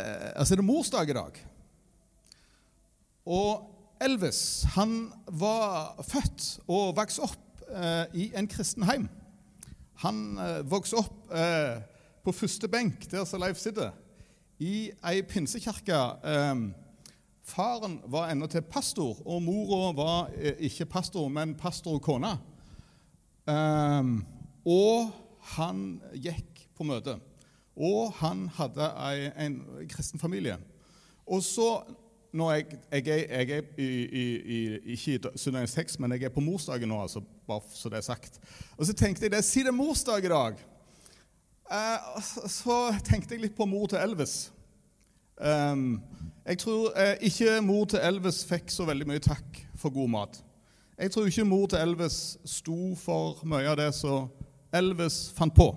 eh, altså er det morsdag i dag. Og Elvis han var født og vokste opp eh, i en kristen heim. Han eh, vokste opp eh, på første benk, der som Leif sitter, i ei pinsekirke. Eh, faren var til pastor, og mora var eh, ikke pastor, men pastor og kone. Eh, og han gikk på møte. Og han hadde en, en kristen familie. Og så når jeg, jeg, er, jeg er i, i, i, ikke i søndag 6, men jeg er på morsdagen nå, altså, bare så det er sagt. Og så tenkte jeg det, siden det er morsdag i dag, eh, så tenkte jeg litt på mor til Elvis. Um, jeg tror eh, ikke mor til Elvis fikk så veldig mye takk for god mat. Jeg tror ikke mor til Elvis sto for mye av det som Elvis fant på.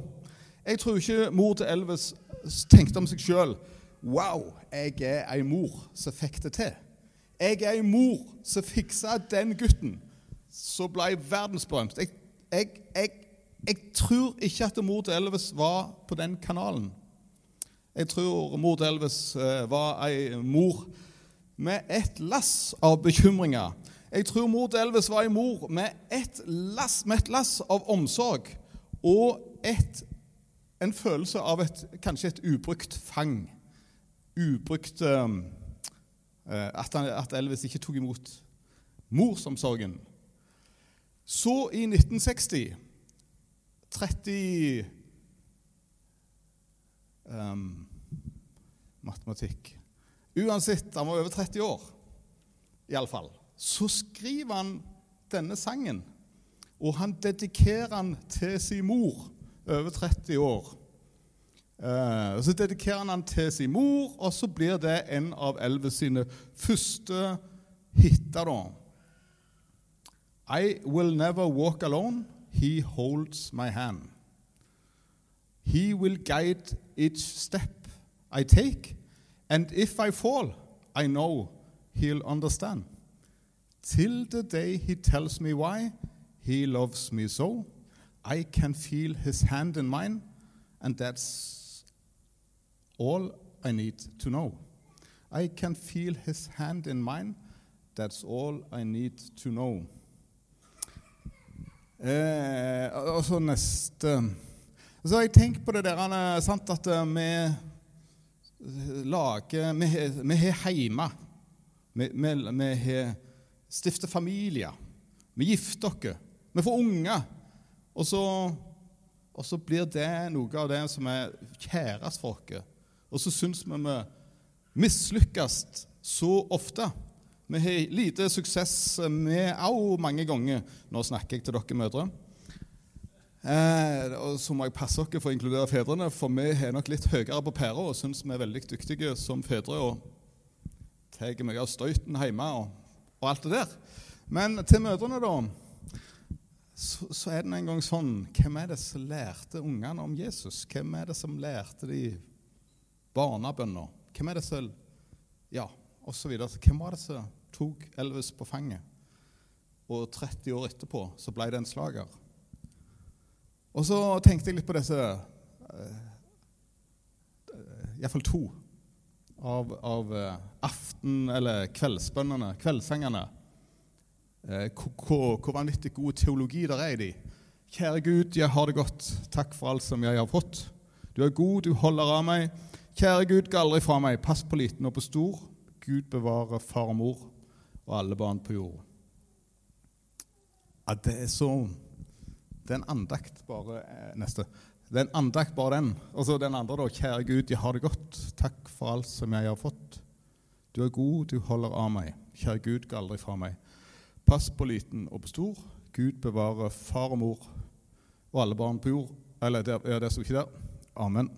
Jeg tror ikke mor til Elvis tenkte om seg sjøl Wow, jeg er ei mor som fikk det til. Jeg er ei mor som fiksa den gutten som ble verdensberømt. Jeg, jeg, jeg, jeg, tror ikke at mor til Elvis var på den kanalen. Jeg tror mor til Elvis eh, var ei mor med et lass av bekymringer. Jeg tror mor til Elvis var ei mor med et lass, med et lass av omsorg og et, en følelse av et, kanskje et ubrukt fang ubrukt eh, at, at, Elvis ikke tok imot morsomsorgen. Så, i 1960 30 um, Matematikk Uansett, han var over 30 år, iallfall. Så skriver han denne sangen, og han dedikerer den til sin mor over 30 år. Uh, så dedikerer han den til sin mor, og så blir det en av Elvis sine første hiter. I will never walk alone. He holds my hand. He will guide each step I take, and if I fall, I know he'll understand. Till the day he tells me why he loves me so, I can feel his hand in mine, and that's all I need to know. I can feel his hand in mine. That's all I need to know. Eh, og så neste Så har jeg tenkt på det der sant, at eh, vi lager Vi har hjemme. Vi, vi, vi stifter familie. Vi gifter oss. Vi får unger. Og så, og så blir det noe av det som er kjærest for oss. Og så syns vi vi mislykkes så ofte. Vi har lite suksess med òg mange ganger. Nå snakker jeg til dere mødre. Eh, og Så må jeg passe dere for å inkludere fedrene, for vi er nok litt høyere på pæra og syns vi er veldig dyktige som fedre og tar mye av støyten hjemme og, og, alt det der. Men til mødrene, da, så, så er det en gang sånn Hvem er det som lærte ungene om Jesus? Hvem er det som lærte de barnebønner. Hvem er det som Ja, osv. Hvem var det som tok Elvis på fanget? Og 30 år etterpå så ble det en slager. Og så tenkte jeg litt på disse uh, Iallfall to av, av uh, aften- eller kveldsbønnene, kveldssangene. Uh, hvor, vanvittig god teologi der er i de. Kjære Gud, jeg har det godt. Takk for alt som jeg har fått. Du er god, du holder av meg. Kjære Gud, gå aldri fra meg. Pass på liten og på stor. Gud bevare far og mor og alle barn på jord. Ja, det er så Det er en andakt, bare eh, neste. Det er en andakt, bare den. Og så den andre, da. Kjære Gud, jeg har det godt. Takk for alt som jeg har fått. Du er god, du holder av meg. Kjære Gud, gå aldri fra meg. Pass på liten og på stor. Gud bevare far og mor og alle barn på jord. Eller det, ja, det sto ikke der. Amen.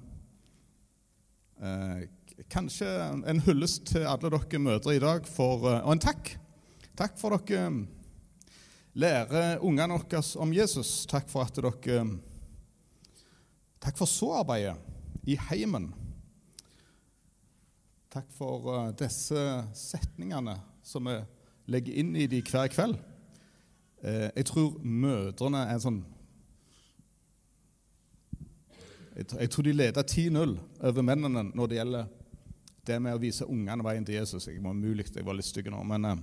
Eh, kanskje en hyllest til alle dere mødre i dag, for, eh, og en takk. Takk for dere mm, lærer ungene våre om Jesus. Takk for at dere Takk for så-arbeidet i heimen. Takk for disse setningene som vi legger inn i de hver kveld. Eh, jeg tror mødrene er sånn Jeg, tror de leder 10-0 over mennene når det gjelder det med å vise ungene veien til Jesus Jeg må mulig jeg var litt stygg nå, men, eh,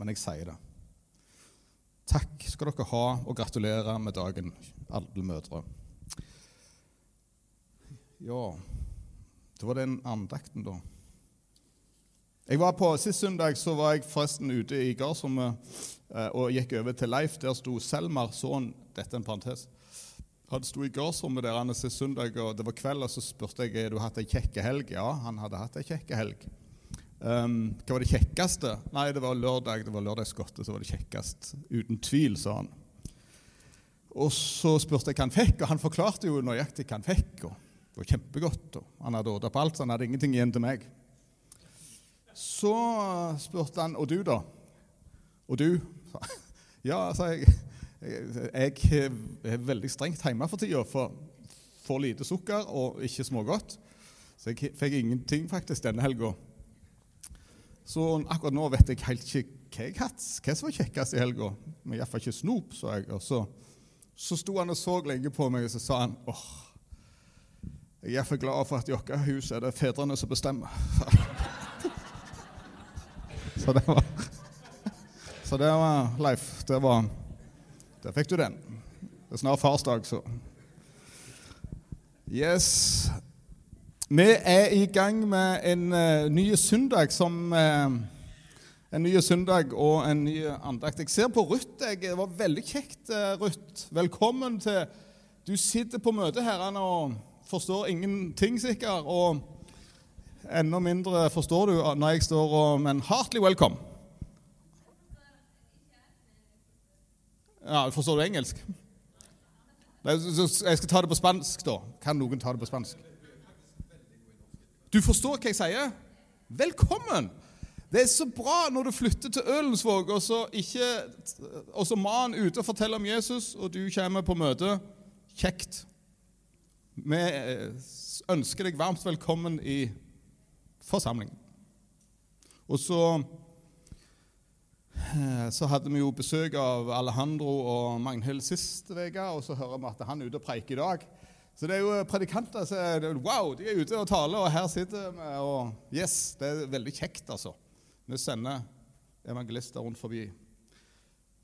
men jeg sier det. Takk skal dere ha, og gratulerer med dagen, alle mødre. Ja, det var den andakten, da. Jeg var på, Sist søndag så var jeg forresten ute i gardsrommet eh, og gikk over til Leif. Der sto Selmar, sønn Dette er en parentes. Han sto i gardsrommet der han sist søndag, og det var kveld, og så spurte jeg har du hatt ei kjekke helg. Ja, han hadde hatt ei kjekke helg. Um, hva var det kjekkeste? Nei, det var lørdag. Det var lørdagsgodtet som var det kjekkest. Uten tvil, sa han. Og så spurte jeg hva han fikk, og han forklarte jo nøyaktig hva han fikk. og Det var kjempegodt. og Han hadde ordna på alt, så han hadde ingenting igjen til meg. Så spurte han Og du, da? Og du? Ja, sa jeg. Jeg er veldig strengt hjemme for tida, for for lite sukker og ikke smågodt. Så jeg fikk ingenting faktisk denne helga. Så akkurat nå vet jeg helt ikke hva jeg hatt, hva som var kjekkest i helga. Men iallfall ikke snop, sa jeg. Og så, så sto han og så lenge på meg, og så sa han åh, jeg er iallfall glad for at i vårt hus er det fedrene som bestemmer. Så det var Så det var Leif. Det var Der fikk du den. Det er snart farsdag, så Yes. Vi er i gang med en uh, ny søndag som uh, En ny søndag og en ny andakt. Jeg ser på Ruth. Det var veldig kjekt, uh, Ruth. Velkommen til Du sitter på møte her og forstår ingenting, sikkert. og Enda mindre forstår du når jeg står og Men heartily welcome. Ja, Forstår du engelsk? Jeg skal ta det på spansk, da. Kan noen ta det på spansk? Du forstår hva jeg sier? Velkommen! Det er så bra når du flytter til Ølensvåg, og så ikke Og så mannen ute og forteller om Jesus, og du kommer på møte. Kjekt. Vi ønsker deg varmt velkommen i forsamling. Og så, eh, så hadde vi jo besøk av Alejandro og Magnhild sist uke, og så hører vi at han er ute og preiker i dag. Så det er jo predikanter som er Wow, de er ute og taler, og her sitter vi. Og yes, det er veldig kjekt, altså. Vi sender evangelister rundt forbi.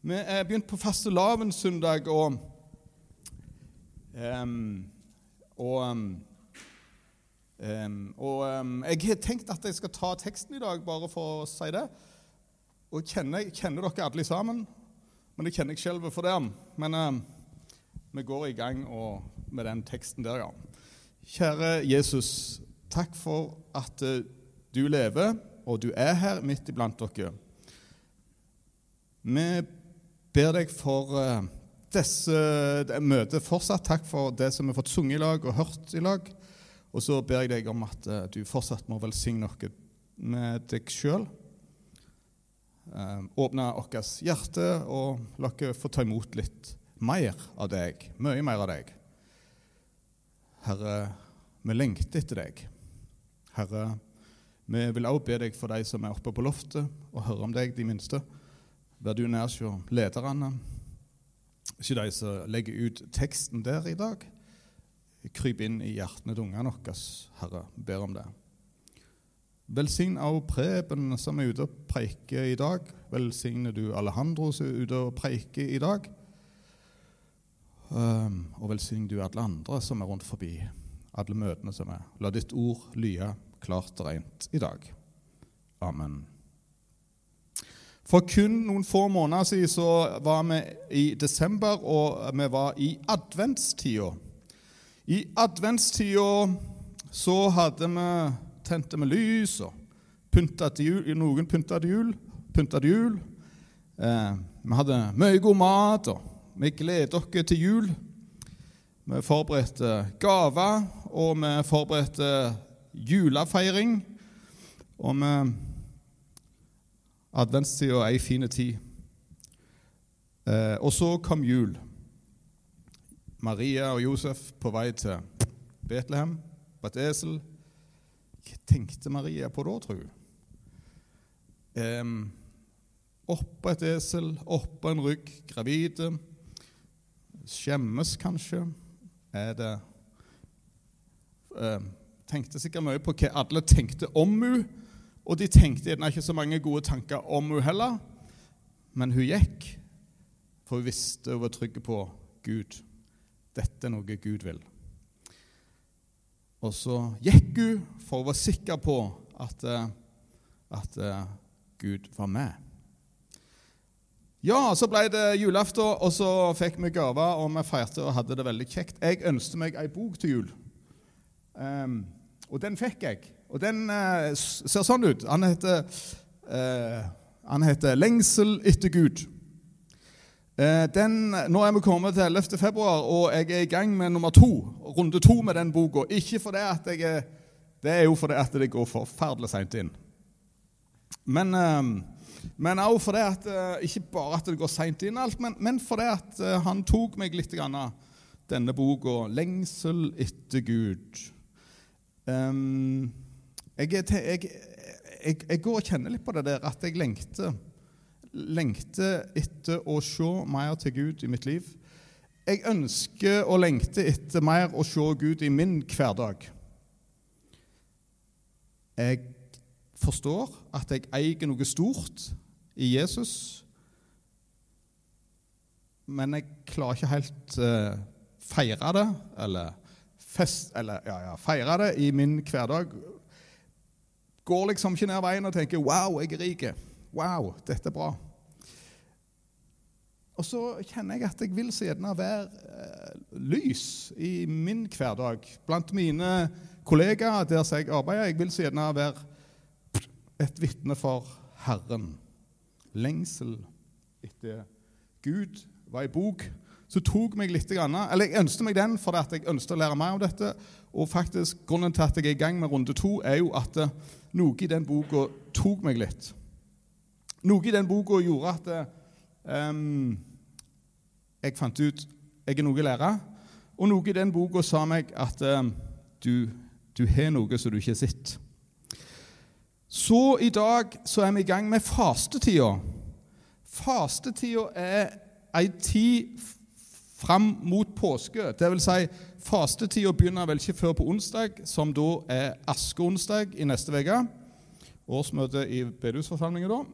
Vi er begynt på fastelavnssøndag, og, um, og um, Um, og um, Jeg har tenkt at jeg skal ta teksten i dag, bare for å si det. Og kjenner, kjenner dere alle sammen, men det kjenner jeg selv for det. Men um, vi går i gang og, med den teksten der, ja. Kjære Jesus, takk for at uh, du lever, og du er her midt iblant dere. Vi ber deg for uh, disse møtet fortsatt. Takk for det som vi har fått sunget i lag og hørt i lag. Og så ber jeg deg om at uh, du fortsatt må velsigne oss med deg sjøl. Eh, åpne vårt hjerte og la oss få ta imot litt mer av deg. Mye mer av deg. Herre, vi lengter etter deg. Herre, vi vil også be deg for de som er oppe på loftet, og høre om deg, de minste. Vær du nær hos lederne, ikke de som legger ut teksten der i dag. Kryp inn i hjertene til ungene våre, Herre. Ber om det. Velsign av Preben som er ute og preiker i dag. Velsigner du Alejandro som er ute og preiker i dag. Um, og velsign du alle andre som er rundt forbi, alle møtene som er. La ditt ord lye klart og rent i dag. Amen. For kun noen få måneder siden så var vi i desember, og vi var i adventstida. I adventstida så hadde vi tente med lys og jul. Noen pynta til jul. Pynta til jul. Eh, vi hadde mye god mat, og vi gleder oss til jul. Vi forberedte gaver, og vi forberedte julefeiring. Og vi Adventstida er ei fin tid. Eh, og så kom jul. Maria og Josef på vei til Betlehem på et esel. Hva tenkte Maria på da, tro? Um, oppå et esel, oppå en rygg, gravide. Skjemmes kanskje. Er det um, tenkte sikkert mye på hva alle tenkte om hun, og de tenkte gjerne ikke så mange gode tanker om hun heller. Men hun gikk, for hun visste hun var trygg på Gud. Dette er noe Gud vil. Og så gikk hun for å være sikker på at, eh, at eh, Gud var med. Ja, så ble det julaften, og så fikk vi gaver, og vi feirte og hadde det veldig kjekt. Jeg ønsket meg ei bok til jul, um, og den fikk jeg. Og den uh, ser sånn ut. Han heter, uh, han heter 'Lengsel etter Gud'. Uh, den, nå er vi kommet til 11. februar, og jeg er i gang med nummer to, runde to med den boka. Ikke fordi at jeg er, Det er jo fordi at det går forferdelig seint inn. Men um, men også fordi at uh, ikke bare at det går seint inn, alt, men, men fordi at han tok meg litt grann av denne boka, 'Lengsel etter Gud'. Jeg, jeg, jeg, jeg, går og kjenner litt på det der at jeg lengter, lengter etter å se mer til Gud i mitt liv. Jeg ønsker og lengter etter mer å se Gud i min hverdag. Jeg forstår at jeg eier noe stort i Jesus, men jeg klarer ikke helt uh, feire det, eller, fest, eller ja, ja, feire det i min hverdag. Går liksom ikke ned veien og tenker 'wow, jeg er rik'. Wow, dette er bra. Og så kjenner jeg at jeg vil så gjerne være uh, lys i min hverdag. Blant mine kollegaer der jeg arbeider. Jeg vil så gjerne være et vitne for Herren. Lengsel etter Gud var i bok så tok meg litt Eller jeg ønsket meg den fordi jeg ønsket å lære mer om dette. Og faktisk, grunnen til at jeg er i gang med runde to, er jo at eh, noe i den boka tok meg litt. Noe i den boka gjorde at um, jeg fant ut jeg er noe å lære. Og noe i den boka sa meg at um, du, du har noe som du ikke har sett. Så i dag så er vi i gang med fastetida. Fastetida er ei tid fram mot påske. Det vil si, fastetida begynner vel ikke før på onsdag, som da er askeonsdag i neste uke. Årsmøte i bedehusforsamlingen da.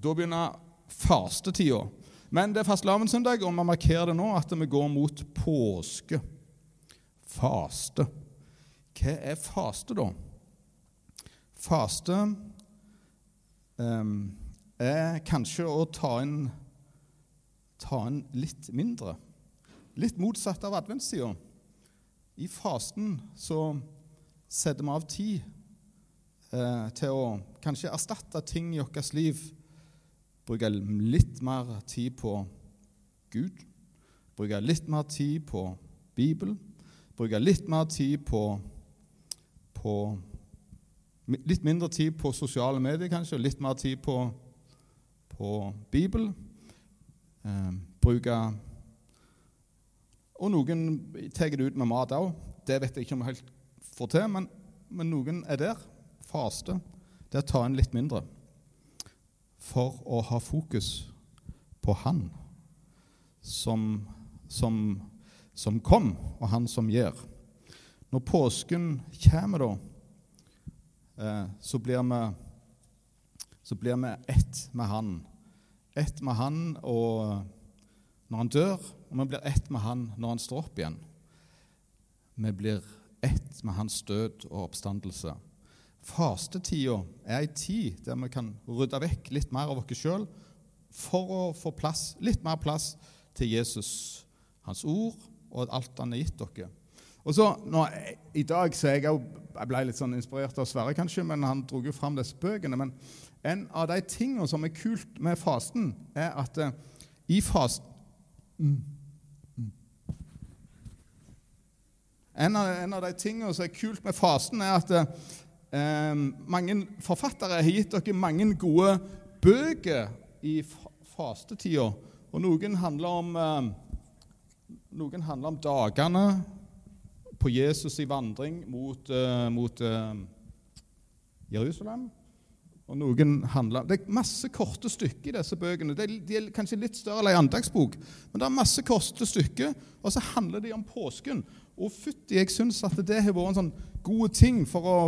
Da begynner fastetida. Men det er fastelavnssøndag, og vi markerer det nå at vi går mot påske. Faste. Hva er faste, da? Faste um, er kanskje å ta inn, ta inn litt mindre. Litt motsatt av adventstida. I fasten så setter vi av tid eh, til å kanskje erstatte ting i vårt liv. Bruke litt mer tid på Gud. Bruke litt mer tid på Bibelen. Bruke litt mer tid på, på Litt mindre tid på sosiale medier, kanskje, og litt mer tid på, på Bibel. Eh, bruke Og noen tar det ut med mat òg. Det vet jeg ikke om jeg helt får til, men, men noen er der. Faste. Det er å ta inn litt mindre for å ha fokus på Han som, som, som kom, og Han som gjør. Når påsken kommer, da Eh, så blir vi så blir vi ett med Han. Ett med Han og når han dør, og vi blir ett med Han når han står opp igjen. Vi blir ett med hans død og oppstandelse. Fastetida er ei tid der vi kan rydde vekk litt mer av oss sjøl for å få plass, litt mer plass til Jesus, hans ord og alt han har gitt dere. Og så, nå, I dag så jeg, jeg ble litt sånn inspirert av Sverre, kanskje, men han dro jo fram disse bøkene. Men en av de tingene som er kult med fasten, er at eh, i fasten mm, mm. en, en, av, de tingene som er kult med fasten, er at uh, mange forfattere har gitt dere mange gode bøker i fastetida. Og noen handler om, eh, noen handler om dagene på Jesus i vandring mot, eh, mot uh, Jerusalem. Og noen handler, Det er masse korte stykker i disse bøkene. De er kanskje litt større enn ei andagsbok, men det er masse korte stykker, og så handler de om påsken. Og fytti, jeg syns at det har vært en sånn god ting for å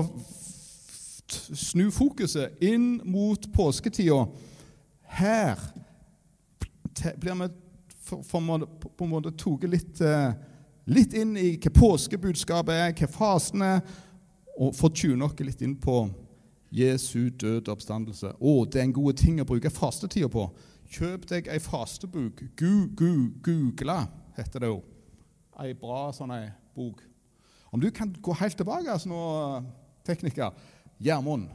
snu fokuset inn mot påsketida. Her blir vi på en måte tatt litt, eh, litt inn i hva påskebudskapet er, hva fasen er, og får tune oss litt inn på Jesu død og oppstandelse. Å, det er en god ting å bruke fastetida på. Kjøp deg ei fastebok. Gu, gu, google, heter det jo. Ei bra sånn ei bok. Om du kan gå helt tilbake altså nå, tekniker Gjermund.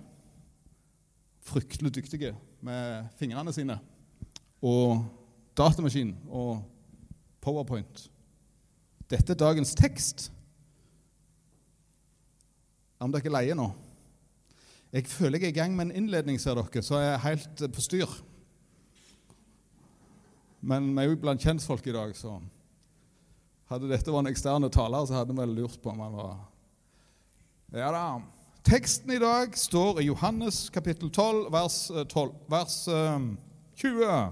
Fryktelig dyktige med fingrene sine. Og datamaskin og powerpoint. Dette er dagens tekst. Om dere leier nå? Jeg føler jeg er i gang med en innledning, ser dere, så jeg er helt på styr. Men vi er jo blant kjentfolk i dag, så hadde dette vært en eksterne taler, så hadde vi vel lurt på om han var Ja da. Teksten i dag står i Johannes kapittel 12, vers, 12, eh, vers 20. Eh,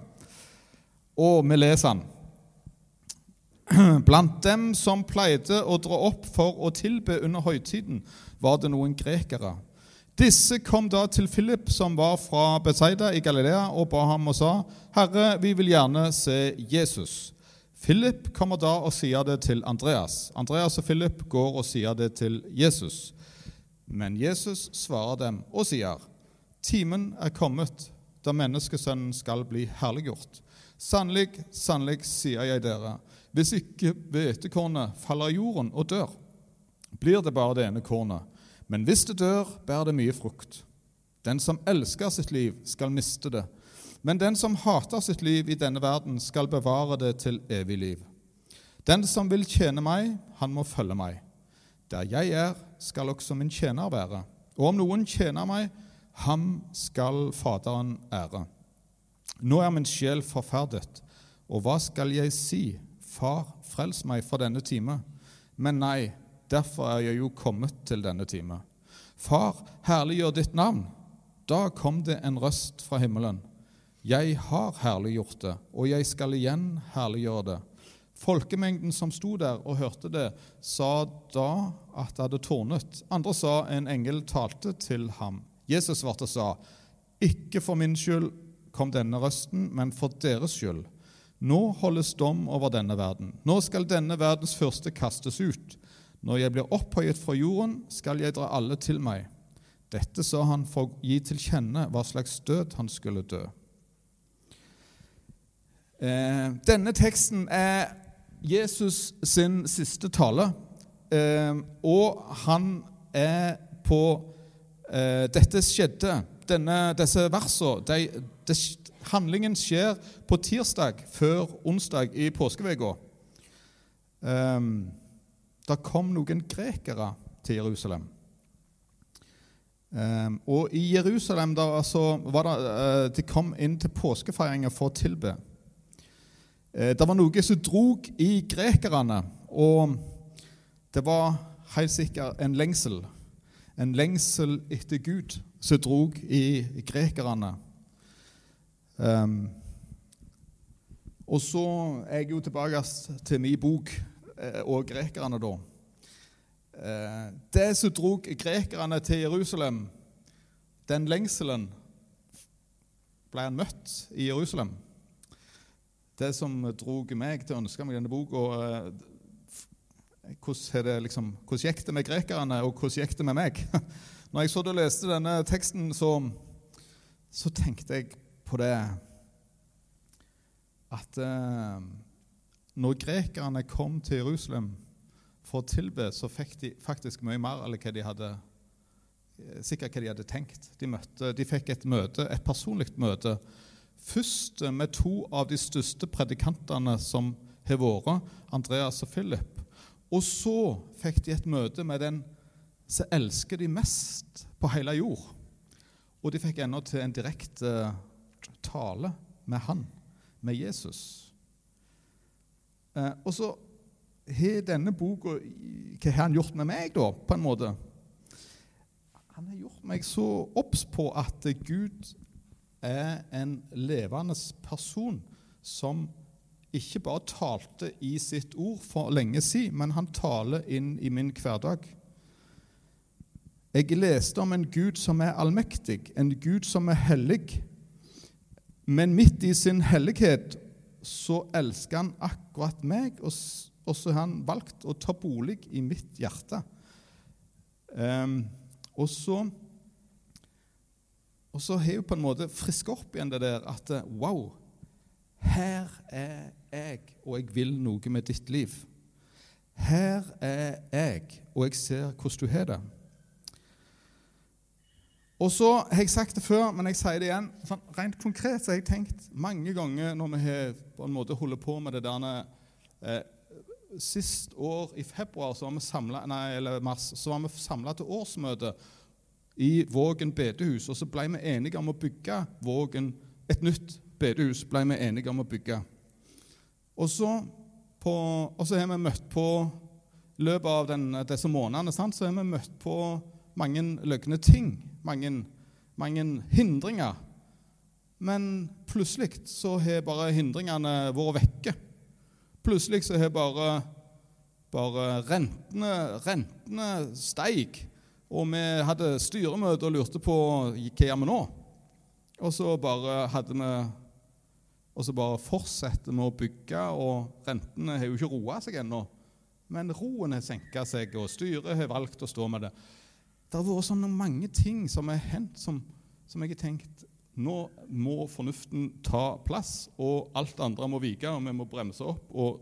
Og vi leser den. Blant dem som pleide å dra opp for å tilbe under høytiden, var det noen grekere. Disse kom da til Philip, som var fra Betzaida i Galilea, og ba ham og sa, 'Herre, vi vil gjerne se Jesus.' Philip kommer da og sier det til Andreas. Andreas og Philip går og sier det til Jesus. Men Jesus svarer dem og sier, 'Timen er kommet da menneskesønnen skal bli herliggjort.' Sannelig, sannelig, sier jeg dere, hvis ikke hvetekornet faller jorden og dør, blir det bare det ene kornet. Men hvis det dør, bærer det mye frukt. Den som elsker sitt liv, skal miste det. Men den som hater sitt liv i denne verden, skal bevare det til evig liv. Den som vil tjene meg, han må følge meg. Der jeg er, skal også min tjener være. Og om noen tjener meg, ham skal Faderen ære. Nå er min sjel forferdet, og hva skal jeg si? Far, frels meg fra denne time. Men nei, derfor er jeg jo kommet til denne time. Far, herliggjør ditt navn. Da kom det en røst fra himmelen. Jeg har herliggjort det, og jeg skal igjen herliggjøre det. Folkemengden som sto der og hørte det, sa da at det hadde tårnet. Andre sa en engel talte til ham. Jesus svarte og sa, Ikke for min skyld kom denne røsten, men for deres skyld. Nå holdes dom over denne verden. Nå skal denne verdens første kastes ut. Når jeg blir opphøyet fra jorden, skal jeg dra alle til meg. Dette sa han for å gi til kjenne hva slags død han skulle dø. Eh, denne teksten er Jesus sin siste tale, eh, og han er på eh, Dette skjedde, denne, disse versene de, de, Handlingen skjer på tirsdag før onsdag i påskeuka. Um, det kom noen grekere til Jerusalem. Um, og i Jerusalem der, altså, det, uh, de kom inn til påskefeiringa for å tilbe. Uh, det var noe som drog i grekerne, og det var helt sikkert en lengsel. En lengsel etter Gud som drog i grekerne. Um, og så er jeg jo tilbake til min bok eh, og grekerne, da. Eh, det som drog grekerne til Jerusalem, den lengselen, ble han møtt i Jerusalem. Det som drog meg til å ønske meg denne boka eh, hvordan, liksom, gikk det med grekerne, og hvordan gikk det med meg? Når jeg så og leste denne teksten, så, så tenkte jeg på det at eh, når grekerne kom til Jerusalem for å tilbe, så fikk de faktisk mye mer enn hva de hadde eh, sikkert hva de hadde tenkt. De, møtte, de fikk et møte, et personlig møte, først med to av de største predikantene som har vært, Andreas og Philip. Og så fikk de et møte med den som elsker de mest på hele jord. Og de fikk ennå til en direkte tale med han, med Jesus. Eh, og så har denne boka Hva har han gjort med meg, da, på en måte? han har gjort meg så obs på at Gud er en levende person som ikke bare talte i sitt ord for lenge siden, men han taler inn i min hverdag. Jeg leste om en Gud som er allmektig, en Gud som er hellig. Men midt i sin hellighet så elsker han akkurat meg, og, så har han valgt å ta bolig i mitt hjerte. Um, og så og så har jeg på en måte friska opp igjen det der at wow, her er jeg, og jeg vil noe med ditt liv. Her er jeg, og jeg ser hvordan du har det. Og så har jeg sagt det før, men jeg sier det igjen. Sånn, rent konkret så har jeg tenkt mange ganger når vi har på en måte holdt på med det der eh, Sist år, i februar, så var vi samlet, nei, eller mars, så var vi samla til årsmøte i Vågen bedehus. Og så ble vi enige om å bygge Vågen, et nytt bedehus. ble vi enige om å bygge. Og så, har vi møtt på I løpet av den, disse månedene så har vi møtt på mange løgne ting. Mange, mange hindringer. Men plutselig så har bare hindringene vært vekke. Plutselig så har bare, bare rentene, rentene steig. Og vi hadde styremøte og lurte på hva gjør vi nå. Og så bare hadde vi og så bare fortsetter vi å bygge, og rentene har jo ikke roa seg ennå. Men roen har senka seg, og styret har valgt å stå med det. Det har vært sånne mange ting som har hendt, som, som, jeg har tenkt Nå må fornuften ta plass, og alt andre må vike, og vi må bremse opp og,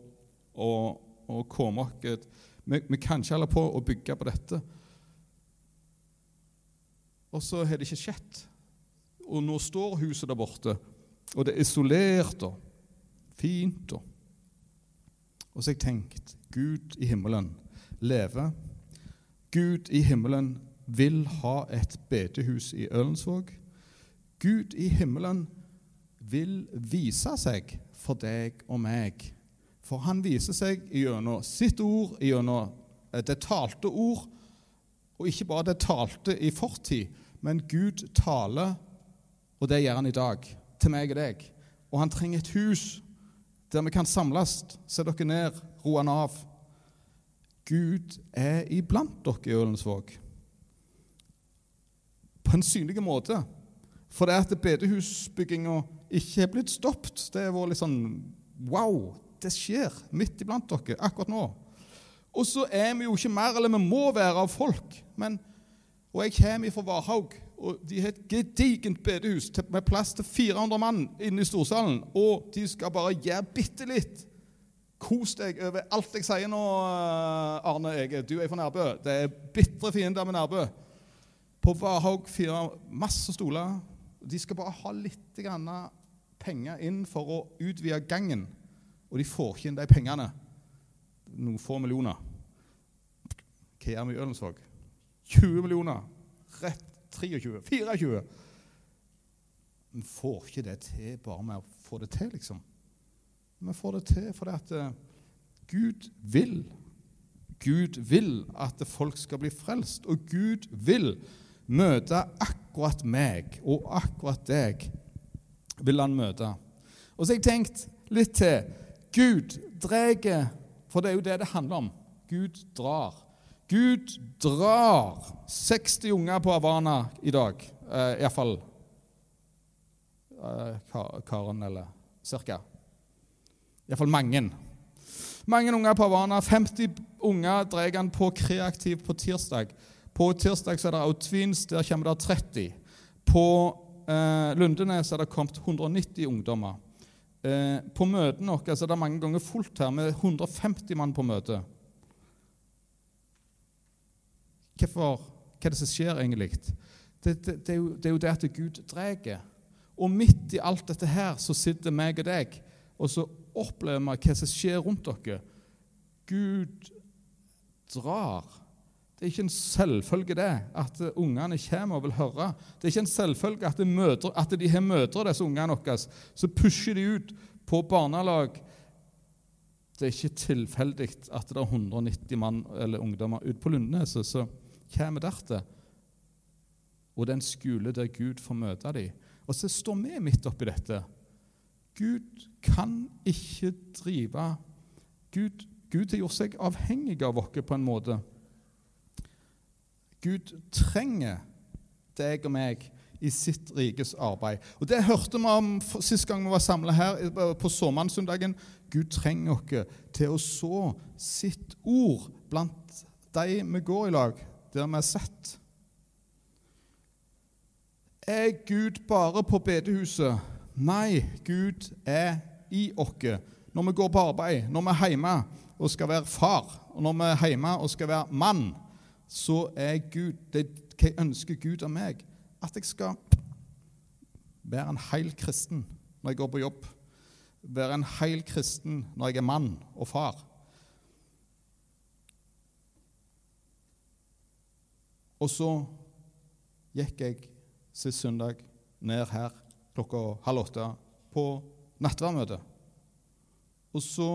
og, og komme oss vi kan ikke holde på å bygge på dette. Og så har det ikke skjedd. Og nå står huset der borte, og det er isolert og fint. Og, og så har jeg tenkt Gud i himmelen lever. Gud i himmelen vil ha et bedehus i Ølensvåg. Gud i himmelen vil vise seg for deg og meg. For han viser seg gjennom sitt ord, gjennom det talte ord, og ikke bare det talte i fortid, men Gud taler, og det gjør han i dag, til meg og deg. Og han trenger et hus der vi kan samles. Se dere ned, ro han av. Gud er iblant dere i Ølensvåg. På en synlig måte. For det at bedehusbygginga ikke er blitt stoppet, det har vært litt sånn Wow! Det skjer midt iblant dere akkurat nå. Og så er vi jo ikke mer, eller vi må være, av folk. men og jeg kommer fra Varhaug, og de har et gedigent bedehus med plass til 400 mann inne i storsalen. Og de skal bare gjøre bitte litt. Kos deg over alt jeg sier nå, eh, Arne Ege. Du er fra Nærbø. Det er bitre fiender med Nærbø. På Varhaug fire masse stoler. De skal bare ha litt penger inn for å utvide gangen. Og de får ikke inn de pengene. Noen få millioner. Hva gjør vi i Ølensvåg? 20 millioner. Rett 23. 24. Vi får ikke det til bare med å få det til, liksom. Vi får det til fordi at uh, Gud vil. Gud vil at folk skal bli frelst, og Gud vil møte akkurat meg og akkurat deg. vil han møte. Og så har jeg tenkt litt til. Gud drar, for det er jo det det handler om. Gud drar. Gud drar 60 unger på Havana i dag, eh, iallfall eh, Karen, eller cirka. Iallfall mange. Mange unger på Havana. 50 unger drar han på kreativ på tirsdag. På tirsdag så er det Outvins, der kommer det 30. På eh, Lundenes er det kommet 190 ungdommer. Eh, på møtene våre er det mange ganger fullt her, med 150 mann på møte. Hvorfor, hva er det som skjer egentlig? Det, det, det, er jo, det, er jo, det at Gud drar. Og midt i alt dette her så sitter meg og deg, og så opplever vi hva som skjer rundt dere. Gud drar. Det er ikke en selvfølge det, at ungene kommer og vil høre. Det er ikke en selvfølge at, møter, at de har mødre, disse ungene våre. Så pusher de ut på barnelag. Det er ikke tilfeldig at det er 190 mann eller ungdommer ute på Lundneset. Så kommer dertil. og den skole der Gud får møte dem. Og så står vi midt oppi dette. Gud kan ikke drive Gud, Gud har gjort seg avhengig av oss på en måte. Gud trenger deg og meg i sitt rikes arbeid. Og Det hørte vi om sist gang vi var samla her på såmannssøndagen. Gud trenger oss til å så sitt ord blant de vi går i lag, der vi er sett. Er Gud bare på bedehuset? Nei, Gud er i oss. Når vi går på arbeid, når vi er hjemme og skal være far, og når vi er hjemme og skal være mann, så er Gud det, Hva ønsker Gud av meg? At jeg skal være en heil kristen når jeg går på jobb. Være en heil kristen når jeg er mann og far. Og så gikk jeg sist søndag ned her klokka halv åtte på nattverdmøte. Og så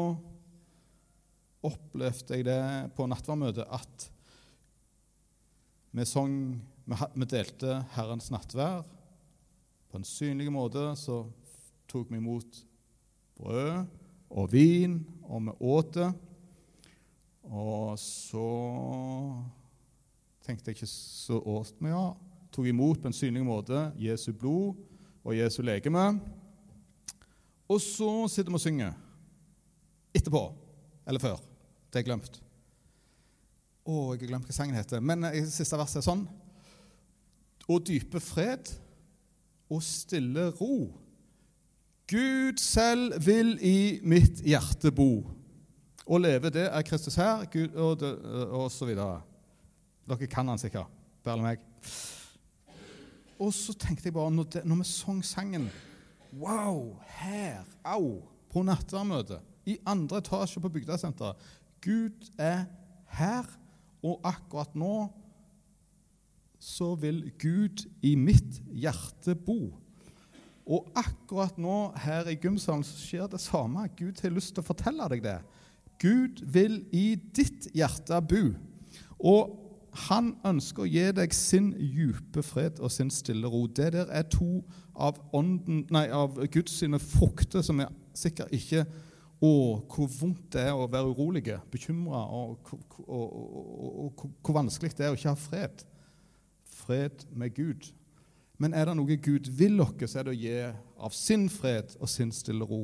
opplevde jeg det på nattverdmøtet at vi sang Vi delte Herrens nattvær. På en synlig måte så tok vi imot brød og vin, og vi åt det. Og så tenkte jeg ikke så åt med, ja. Tok imot på en synlig måte Jesu blod og Jesu legeme. Og så sitter vi og synger etterpå. Eller før. Det er glemt. Å, jeg har glemt hva sangen heter. Men i siste verset er sånn Og dype fred og stille ro. Gud selv vil i mitt hjerte bo. Å leve, det er Kristus her, Gud, og, og så videre. Dere kan han sikkert. Bare meg. Og så tenkte jeg bare, når, det, når vi sang sangen Wow! Her! Au! På nattverdmøtet i andre etasje på bygdesenteret. Gud er her, og akkurat nå så vil Gud i mitt hjerte bo. Og akkurat nå her i gymsalen så skjer det samme. Gud har lyst til å fortelle deg det. Gud vil i ditt hjerte bo. Og han ønsker å gi deg sin dype fred og sin stille ro. Det der er to av, ånden, nei, av Guds sine frukter som er sikkert ikke Å, hvor vondt det er å være urolige, bekymra, og, og, og, og, hvor vanskelig det er å ikke ha fred. Fred med Gud. Men er det noe Gud vil oss, er det å gi av sin fred og sin stille ro.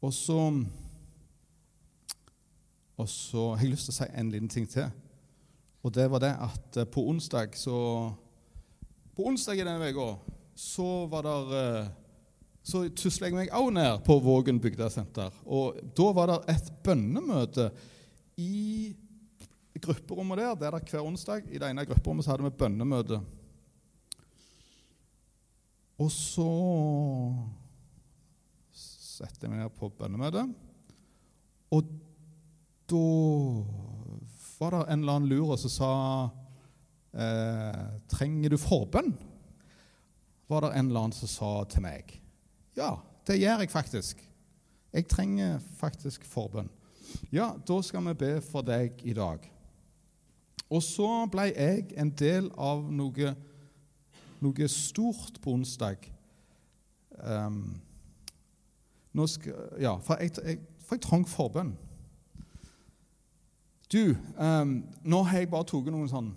Og så Og så har jeg lyst til å si en liten ting til. Og det var det at eh, på onsdag så På onsdag i denne uka så var det eh, så tusla jeg meg òg ned på Vågen bygdesenter. Og da var det et bønnemøte i grupperommet der. Det er der hver onsdag. I det ene grupperommet så hadde vi bønnemøte. Og så setter jeg meg ned på bønnemøtet. Og da var det en eller annen lurer som sa eh, Trenger du forbønn? Var det en eller annen som sa til meg. Ja, det gjør jeg faktisk. Jeg trenger faktisk forbønn. Ja, da skal vi be for deg i dag. Og så ble jeg en del av noe, noe stort på onsdag. Um, skal, ja, for jeg, jeg, for jeg trang forbønn. Du, um, nå har jeg bare tatt noen sånn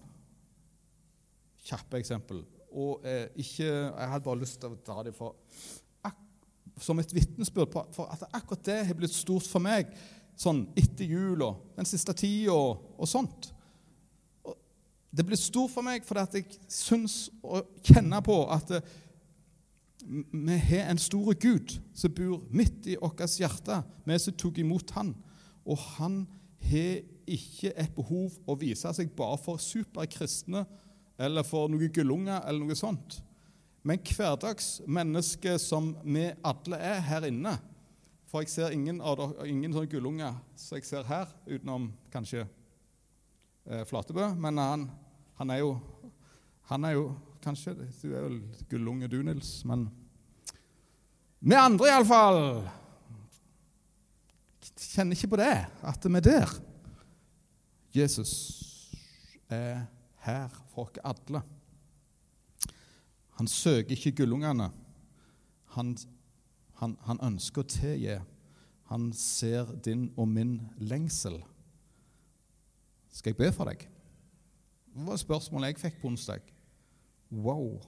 kjappe eksempel. Og eh, ikke, jeg hadde bare lyst til å ta dem for som et vitnesbyrd på for at akkurat det har blitt stort for meg sånn etter jul og den siste tida og, og, sånt. Og det blir stort for meg fordi at jeg syns og kjenner på at eh, vi har en stor Gud som bor midt i vårt hjerte, vi som tok imot Han. Og han har ikke et behov å vise seg bare for superkristne eller for noen gullunger eller noe sånt. Men hverdagsmennesket som vi alle er her inne For jeg ser ingen, ingen sånne gullunger som jeg ser her, utenom kanskje eh, Flatebø. Men han, han, er jo Han er jo Kanskje Du er vel gullunge, du, Nils. Men vi andre, iallfall, kjenner ikke på det, at vi er der. Jesus er her for oss alle. Han søker ikke gullungene. Han, han, han ønsker å tilgi. Han ser din og min lengsel. Skal jeg be for deg? Det var spørsmålet jeg fikk på onsdag. Wow.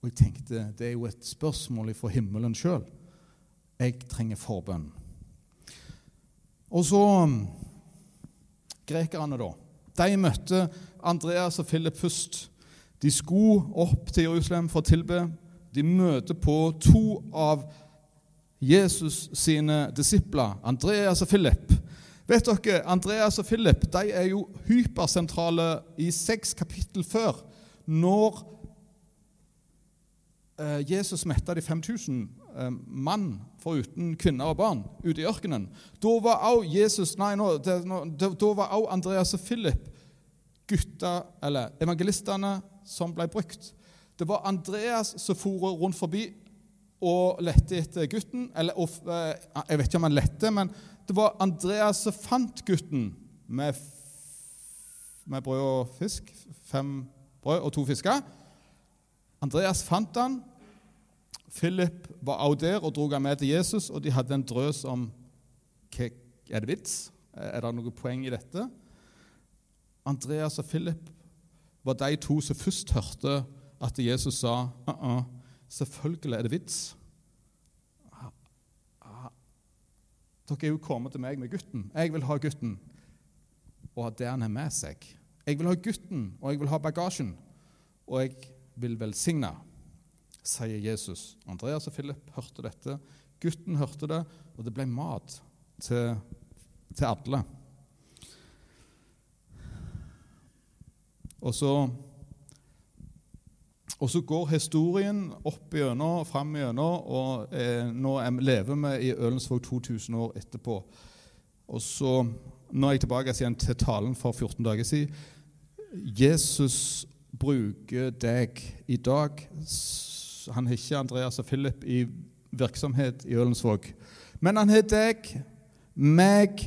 Og jeg tenkte det er jo et spørsmål fra himmelen sjøl. Jeg trenger forbønn. Og så Grekerne, da. De møtte Andreas og Philip først. De skulle opp til Jerusalem for å tilbe. De møter på to av Jesus sine disipler, Andreas og Philip. Vet dere, Andreas og Philip de er jo hypersentrale i seks kapittel før, når eh, Jesus metta de 5000 eh, mann foruten kvinner og barn ute i ørkenen. Da var også Jesus, nei, nå, det, nå, da var også Andreas og Philip gutta, eller evangelistene som ble brukt. Det var Andreas som for rundt forbi og lette etter gutten. Eller, og, eh, jeg vet ikke om han lette, men det var Andreas som fant gutten med, med brød og fisk. Fem brød og to fisker. Andreas fant han. Philip var også der og dro ham med til Jesus, og de hadde en drøs om Er det vits? Er det noe poeng i dette? Andreas og Philip var de to som først hørte at Jesus sa uh -uh, Selvfølgelig er det vits. Dere er jo kommet til meg med gutten. Jeg vil ha gutten og det han har med seg. Jeg vil ha gutten, og jeg vil ha bagasjen, og jeg vil velsigne, sier Jesus. Andreas og Philip hørte dette. Gutten hørte det, og det ble mat til, til alle. Og så og så går historien opp igjennom, fram igjennom, og eh, nå lever vi i Ølensvåg 2000 år etterpå. Og så, Nå er jeg tilbake igjen til talen for 14 dager siden. Jesus bruker deg i dag. Han har ikke Andreas og Philip i virksomhet i Ølensvåg. Men han har deg, meg,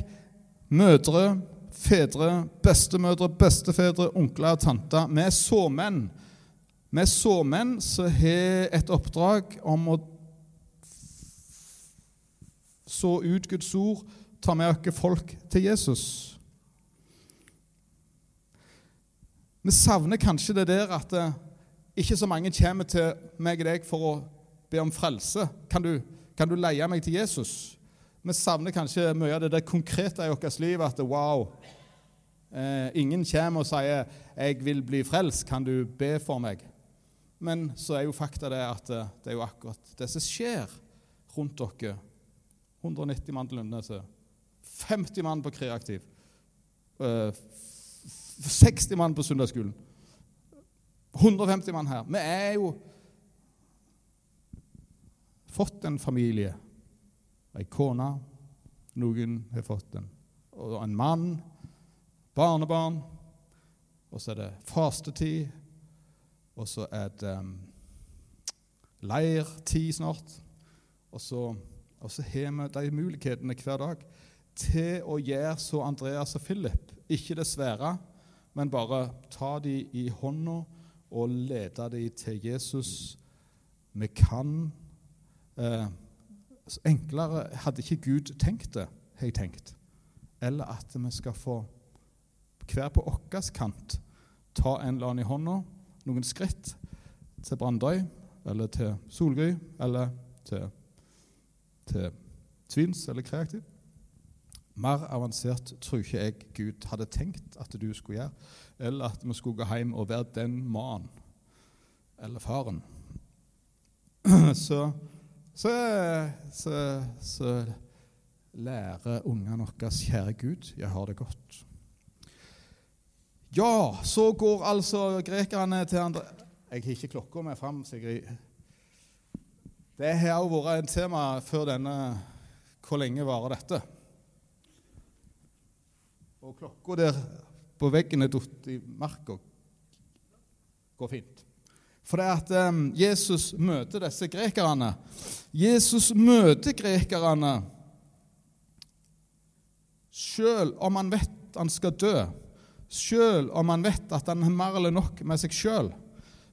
mødre, fedre, bestemødre, bestefedre, onkler og tanter. Vi er såmenn vi er såmenn som har et oppdrag om å så ut Guds ord, ta med oss folk til Jesus. Vi savner kanskje det der at ikke så mange kommer til meg og deg for å be om frelse. Kan du, kan du leie meg til Jesus? Vi savner kanskje mye av det der konkrete i vårt liv. At wow, eh, ingen kommer og sier 'Jeg vil bli frelst. Kan du be for meg?' Men så er jo fakta det at eh, det er jo akkurat det som skjer rundt dere. 190 mann til Lundeneset. 50 mann på Kreaktiv. 60 eh, mann på søndagsskolen. 150 mann her. Vi er jo fått en familie. Ei kone. Noen har fått en. Og en mann. Barnebarn. Og så er det fastetid og så er det um, leirtid snart. Og så, og så har vi de mulighetene hver dag til å gjøre så Andreas og Philip. Ikke det svære, men bare ta dem i hånda og lede dem til Jesus. Vi kan eh, Enklere hadde ikke Gud tenkt det, har jeg tenkt. Eller at vi skal få hver på vår kant ta en eller annen i hånda noen skritt til Brandøy eller til Solgry, eller til, til Tvins eller Kreativ. Mer avansert tror ikke jeg Gud hadde tenkt at du skulle gjøre, eller at vi skulle gå hjem og være den mannen eller faren. Så, så, så, så lærer ungene våre kjære Gud, jeg har det godt. Ja, så går altså grekerne til andre Jeg har ikke klokka med fram. Sigrid. Det har også vært et tema før denne Hvor lenge varer dette? Og klokka der på veggen er datt i marka. Går fint. For det at um, Jesus møter disse grekerne. Jesus møter grekerne sjøl om han vet han skal dø Selv om han vet at han har mer eller nok med seg sjøl.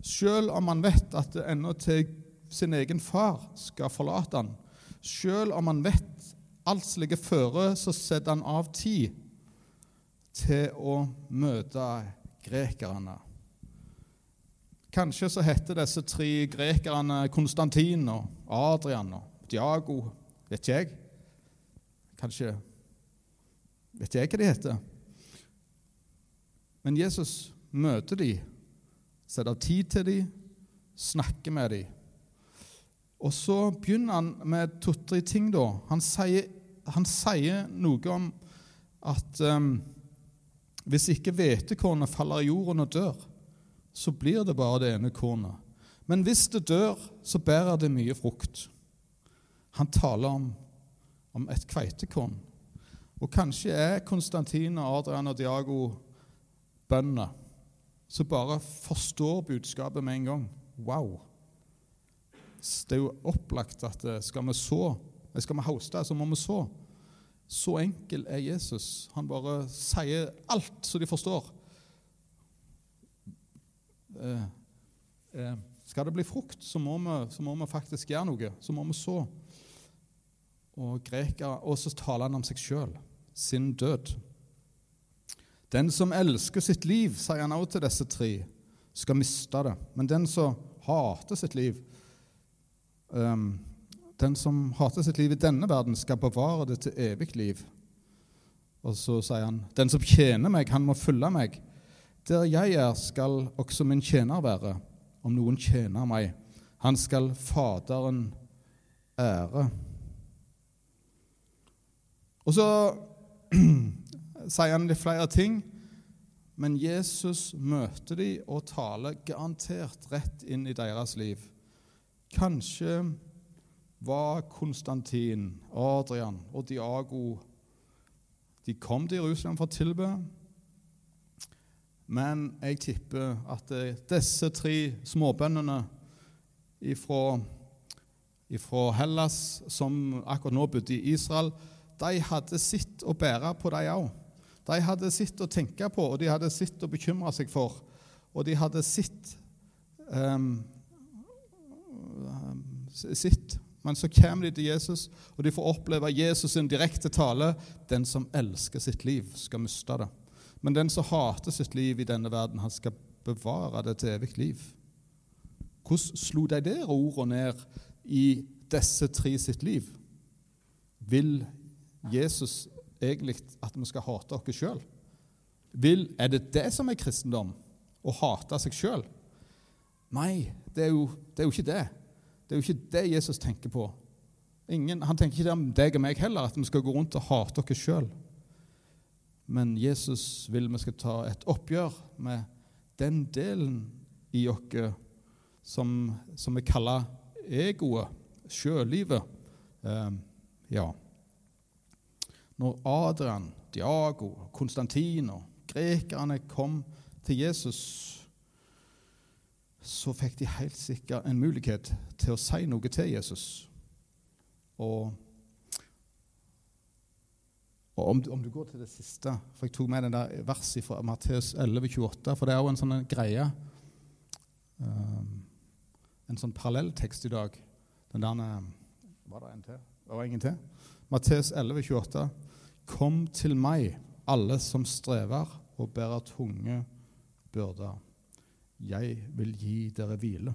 Selv om han vet at det ennå til sin egen far skal forlate han. Selv om han vet alt som ligger føre, så setter han av tid til å møte grekerne. Kanskje så heter disse tre grekerne Konstantin og Adrian og Diago. Vet ikke jeg. Kanskje Vet jeg hva de heter. Men Jesus møter dem, setter tid til dem, snakker med dem. Og så begynner han med to-tre ting. da. Han sier, han sier, noe om at um, hvis ikke hvetekornet faller i jorden og dør, så blir det bare det ene kornet. Men hvis det dør, så bærer det mye frukt. Han taler om, om et kveitekorn. Og kanskje er Konstantin, Adrian og Diago bønder som bare forstår budskapet med en gang. Wow! Det er jo opplagt at eh, skal vi så, skal vi hoste, så må vi så. Så enkel er Jesus. Han bare sier alt så de forstår. Eh, eh, skal det bli frukt, så må, vi, så må vi faktisk gjøre noe. Så må vi så. Og, greker, og så taler han om seg sjøl, sin død. Den som elsker sitt liv, sier han også til disse tre, skal miste det. Men den som hater sitt liv, um, den som hater sitt liv i denne verden, skal bevare det til evig liv. Og så sier han, den som tjener meg, han må følge meg. Der jeg er, skal også min tjener være, om noen tjener meg. Han skal Faderen ære. Og så sier han litt flere ting, men Jesus møter dem og taler garantert rett inn i deres liv. Kanskje var Konstantin, Adrian og Diago De kom til Jerusalem for å tilbe, men jeg tipper at disse tre småbøndene fra Hellas, som akkurat nå bodde i Israel, de hadde sitt å bære på, de òg. De hadde sitt å tenke på, og de hadde sitt å bekymre seg for. Og de hadde sitt um, sitt. Men så kommer de til Jesus, og de får oppleve Jesus sin direkte tale. Den som elsker sitt liv, skal miste det. Men den som hater sitt liv i denne verden, han skal bevare det til evig liv. Hvordan slo de det ordet ned i disse tre sitt liv? Vil Jesus egentlig at vi skal hate oss sjøl? Er det det som er kristendom? Å hate seg sjøl? Nei, det er, jo, det er, jo, ikke det. Det er jo ikke det Jesus tenker på. Ingen, han tenker ikke det om deg og meg heller, at vi skal gå rundt og hate oss sjøl. Men Jesus vil vi skal ta et oppgjør med den delen i oss som, som vi kaller egoet, sjølivet. Eh, ja. Når Adrian, Diago, Konstantin og grekerne kom til Jesus, så fikk de helt sikkert en mulighet til å si noe til Jesus. Og, og om, om, du går til det siste For jeg tok med den der verset fra Matteus 11, 28, for det er jo en sånn greie. Um, en sånn parallelltekst i dag. Den der Var det en til? Det var ingen til? Matteus 11, 28. Kom til meg, alle som strever og bærer tunge byrder. Jeg vil gi dere hvile.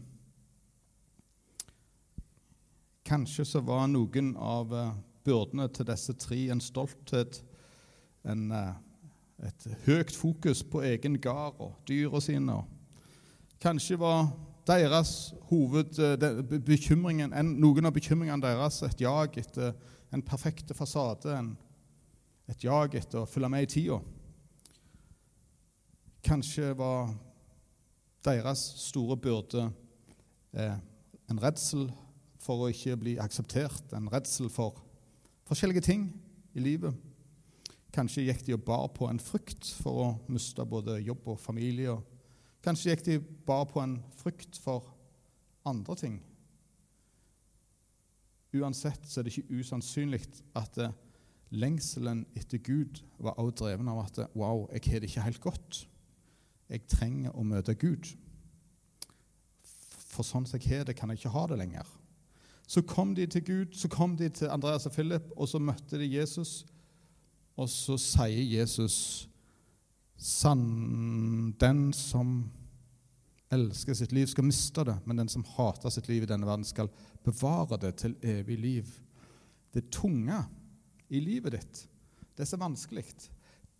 Kanskje så var noen av eh, byrdene til disse tre en stolthet, en, eh, et høyt fokus på egen gard og dyra sine. Kanskje var deres hovedbekymringen, en, noen av bekymringene deres et jag etter en perfekt fasade, en et jag etter å følge med i tida. Kanskje var deres store byrde eh, en redsel for å ikke bli akseptert, en redsel for forskjellige ting i livet. Kanskje gikk de og bar på en frykt for å miste både jobb og familie. Kanskje gikk de bar på en frykt for andre ting. Uansett så er det ikke usannsynlig at lengselen etter Gud var også dreven av at wow, jeg har det ikke helt godt. Jeg trenger å møte Gud. For sånn som jeg har det, kan jeg ikke ha det lenger. Så kom de til Gud, så kom de til Andreas og Philip, og så møtte de Jesus. Og så sier Jesus den som elsker sitt liv, skal miste det, men den som hater sitt liv i denne verden, skal bevare det til evig liv. Det tunge i livet ditt, det er vanskelig,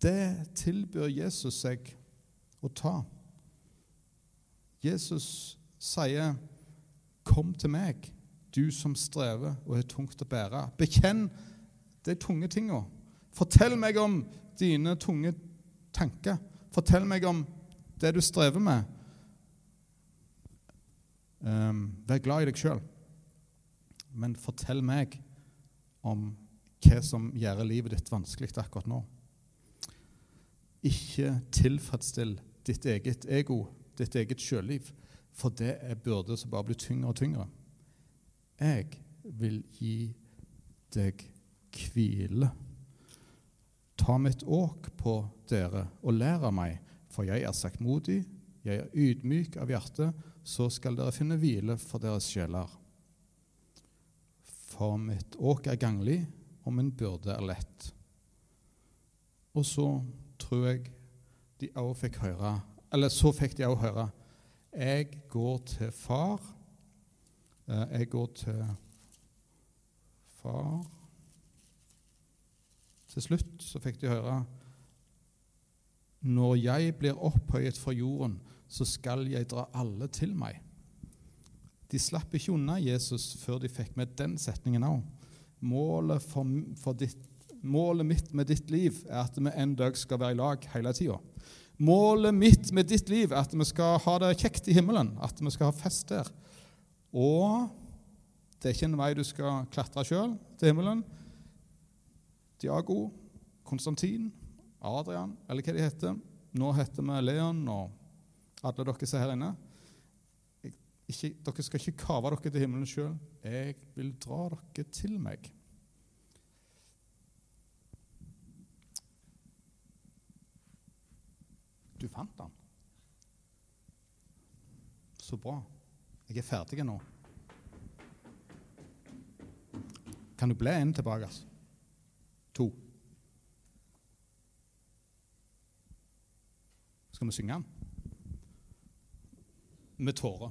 det tilbyr Jesus seg å ta. Jesus sier, 'Kom til meg, du som strever og er tungt å bære.' Bekjenn de tunge tinga. Fortell meg om dine tunge tanker. Fortell meg om det du strever med. Um, vær glad i deg sjøl, men fortell meg om hva som gjør livet ditt vanskelig akkurat nå. Ikke tilfredsstill ditt eget ego, ditt eget sjølliv, for det er byrder som bare blir tyngre og tyngre. Jeg vil gi deg hvile. Ta mitt åk på dere og lær av meg, for jeg er saktmodig, jeg er ydmyk av hjerte, så skal dere finne hvile for deres sjeler. For mitt åk er ganglig, og min byrde er lett. Og så tror jeg de òg fikk høre Eller så fikk de òg høre Jeg går til far. Eh, jeg går til far Til slutt så fikk de høre Når jeg blir opphøyet fra jorden, så skal jeg dra alle til meg. De slapp ikke unna Jesus før de fikk med den setningen òg. Målet, for, for ditt, målet mitt med ditt liv er at vi en dag skal være i lag hele tida. Målet mitt med ditt liv er at vi skal ha det kjekt i himmelen, at vi skal ha fest der. Og det er ikke en vei du skal klatre sjøl til himmelen. Diago, Konstantin, Adrian, eller hva de heter. Nå heter vi Leon og alle dere som er her inne. Ikke, dere skal ikke kave dere til himmelen sjøl. Jeg vil dra dere til meg. Du fant den. Så bra. Jeg er ferdig nå. Kan du bli en tilbake? To. Skal vi synge den? Med tårer.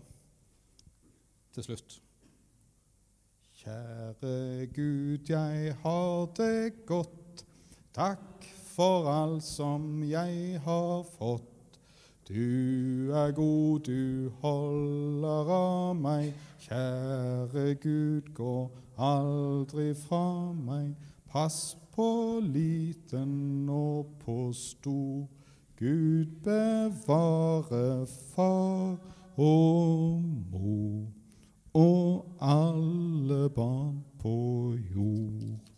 Til slutt. Kjære Gud, jeg har det godt. Takk for alt som jeg har fått. Du er god, du holder av meg. Kjære Gud, gå aldri fra meg. Pass på liten og på stor. Gud bevare far og mor og alle barn på jord.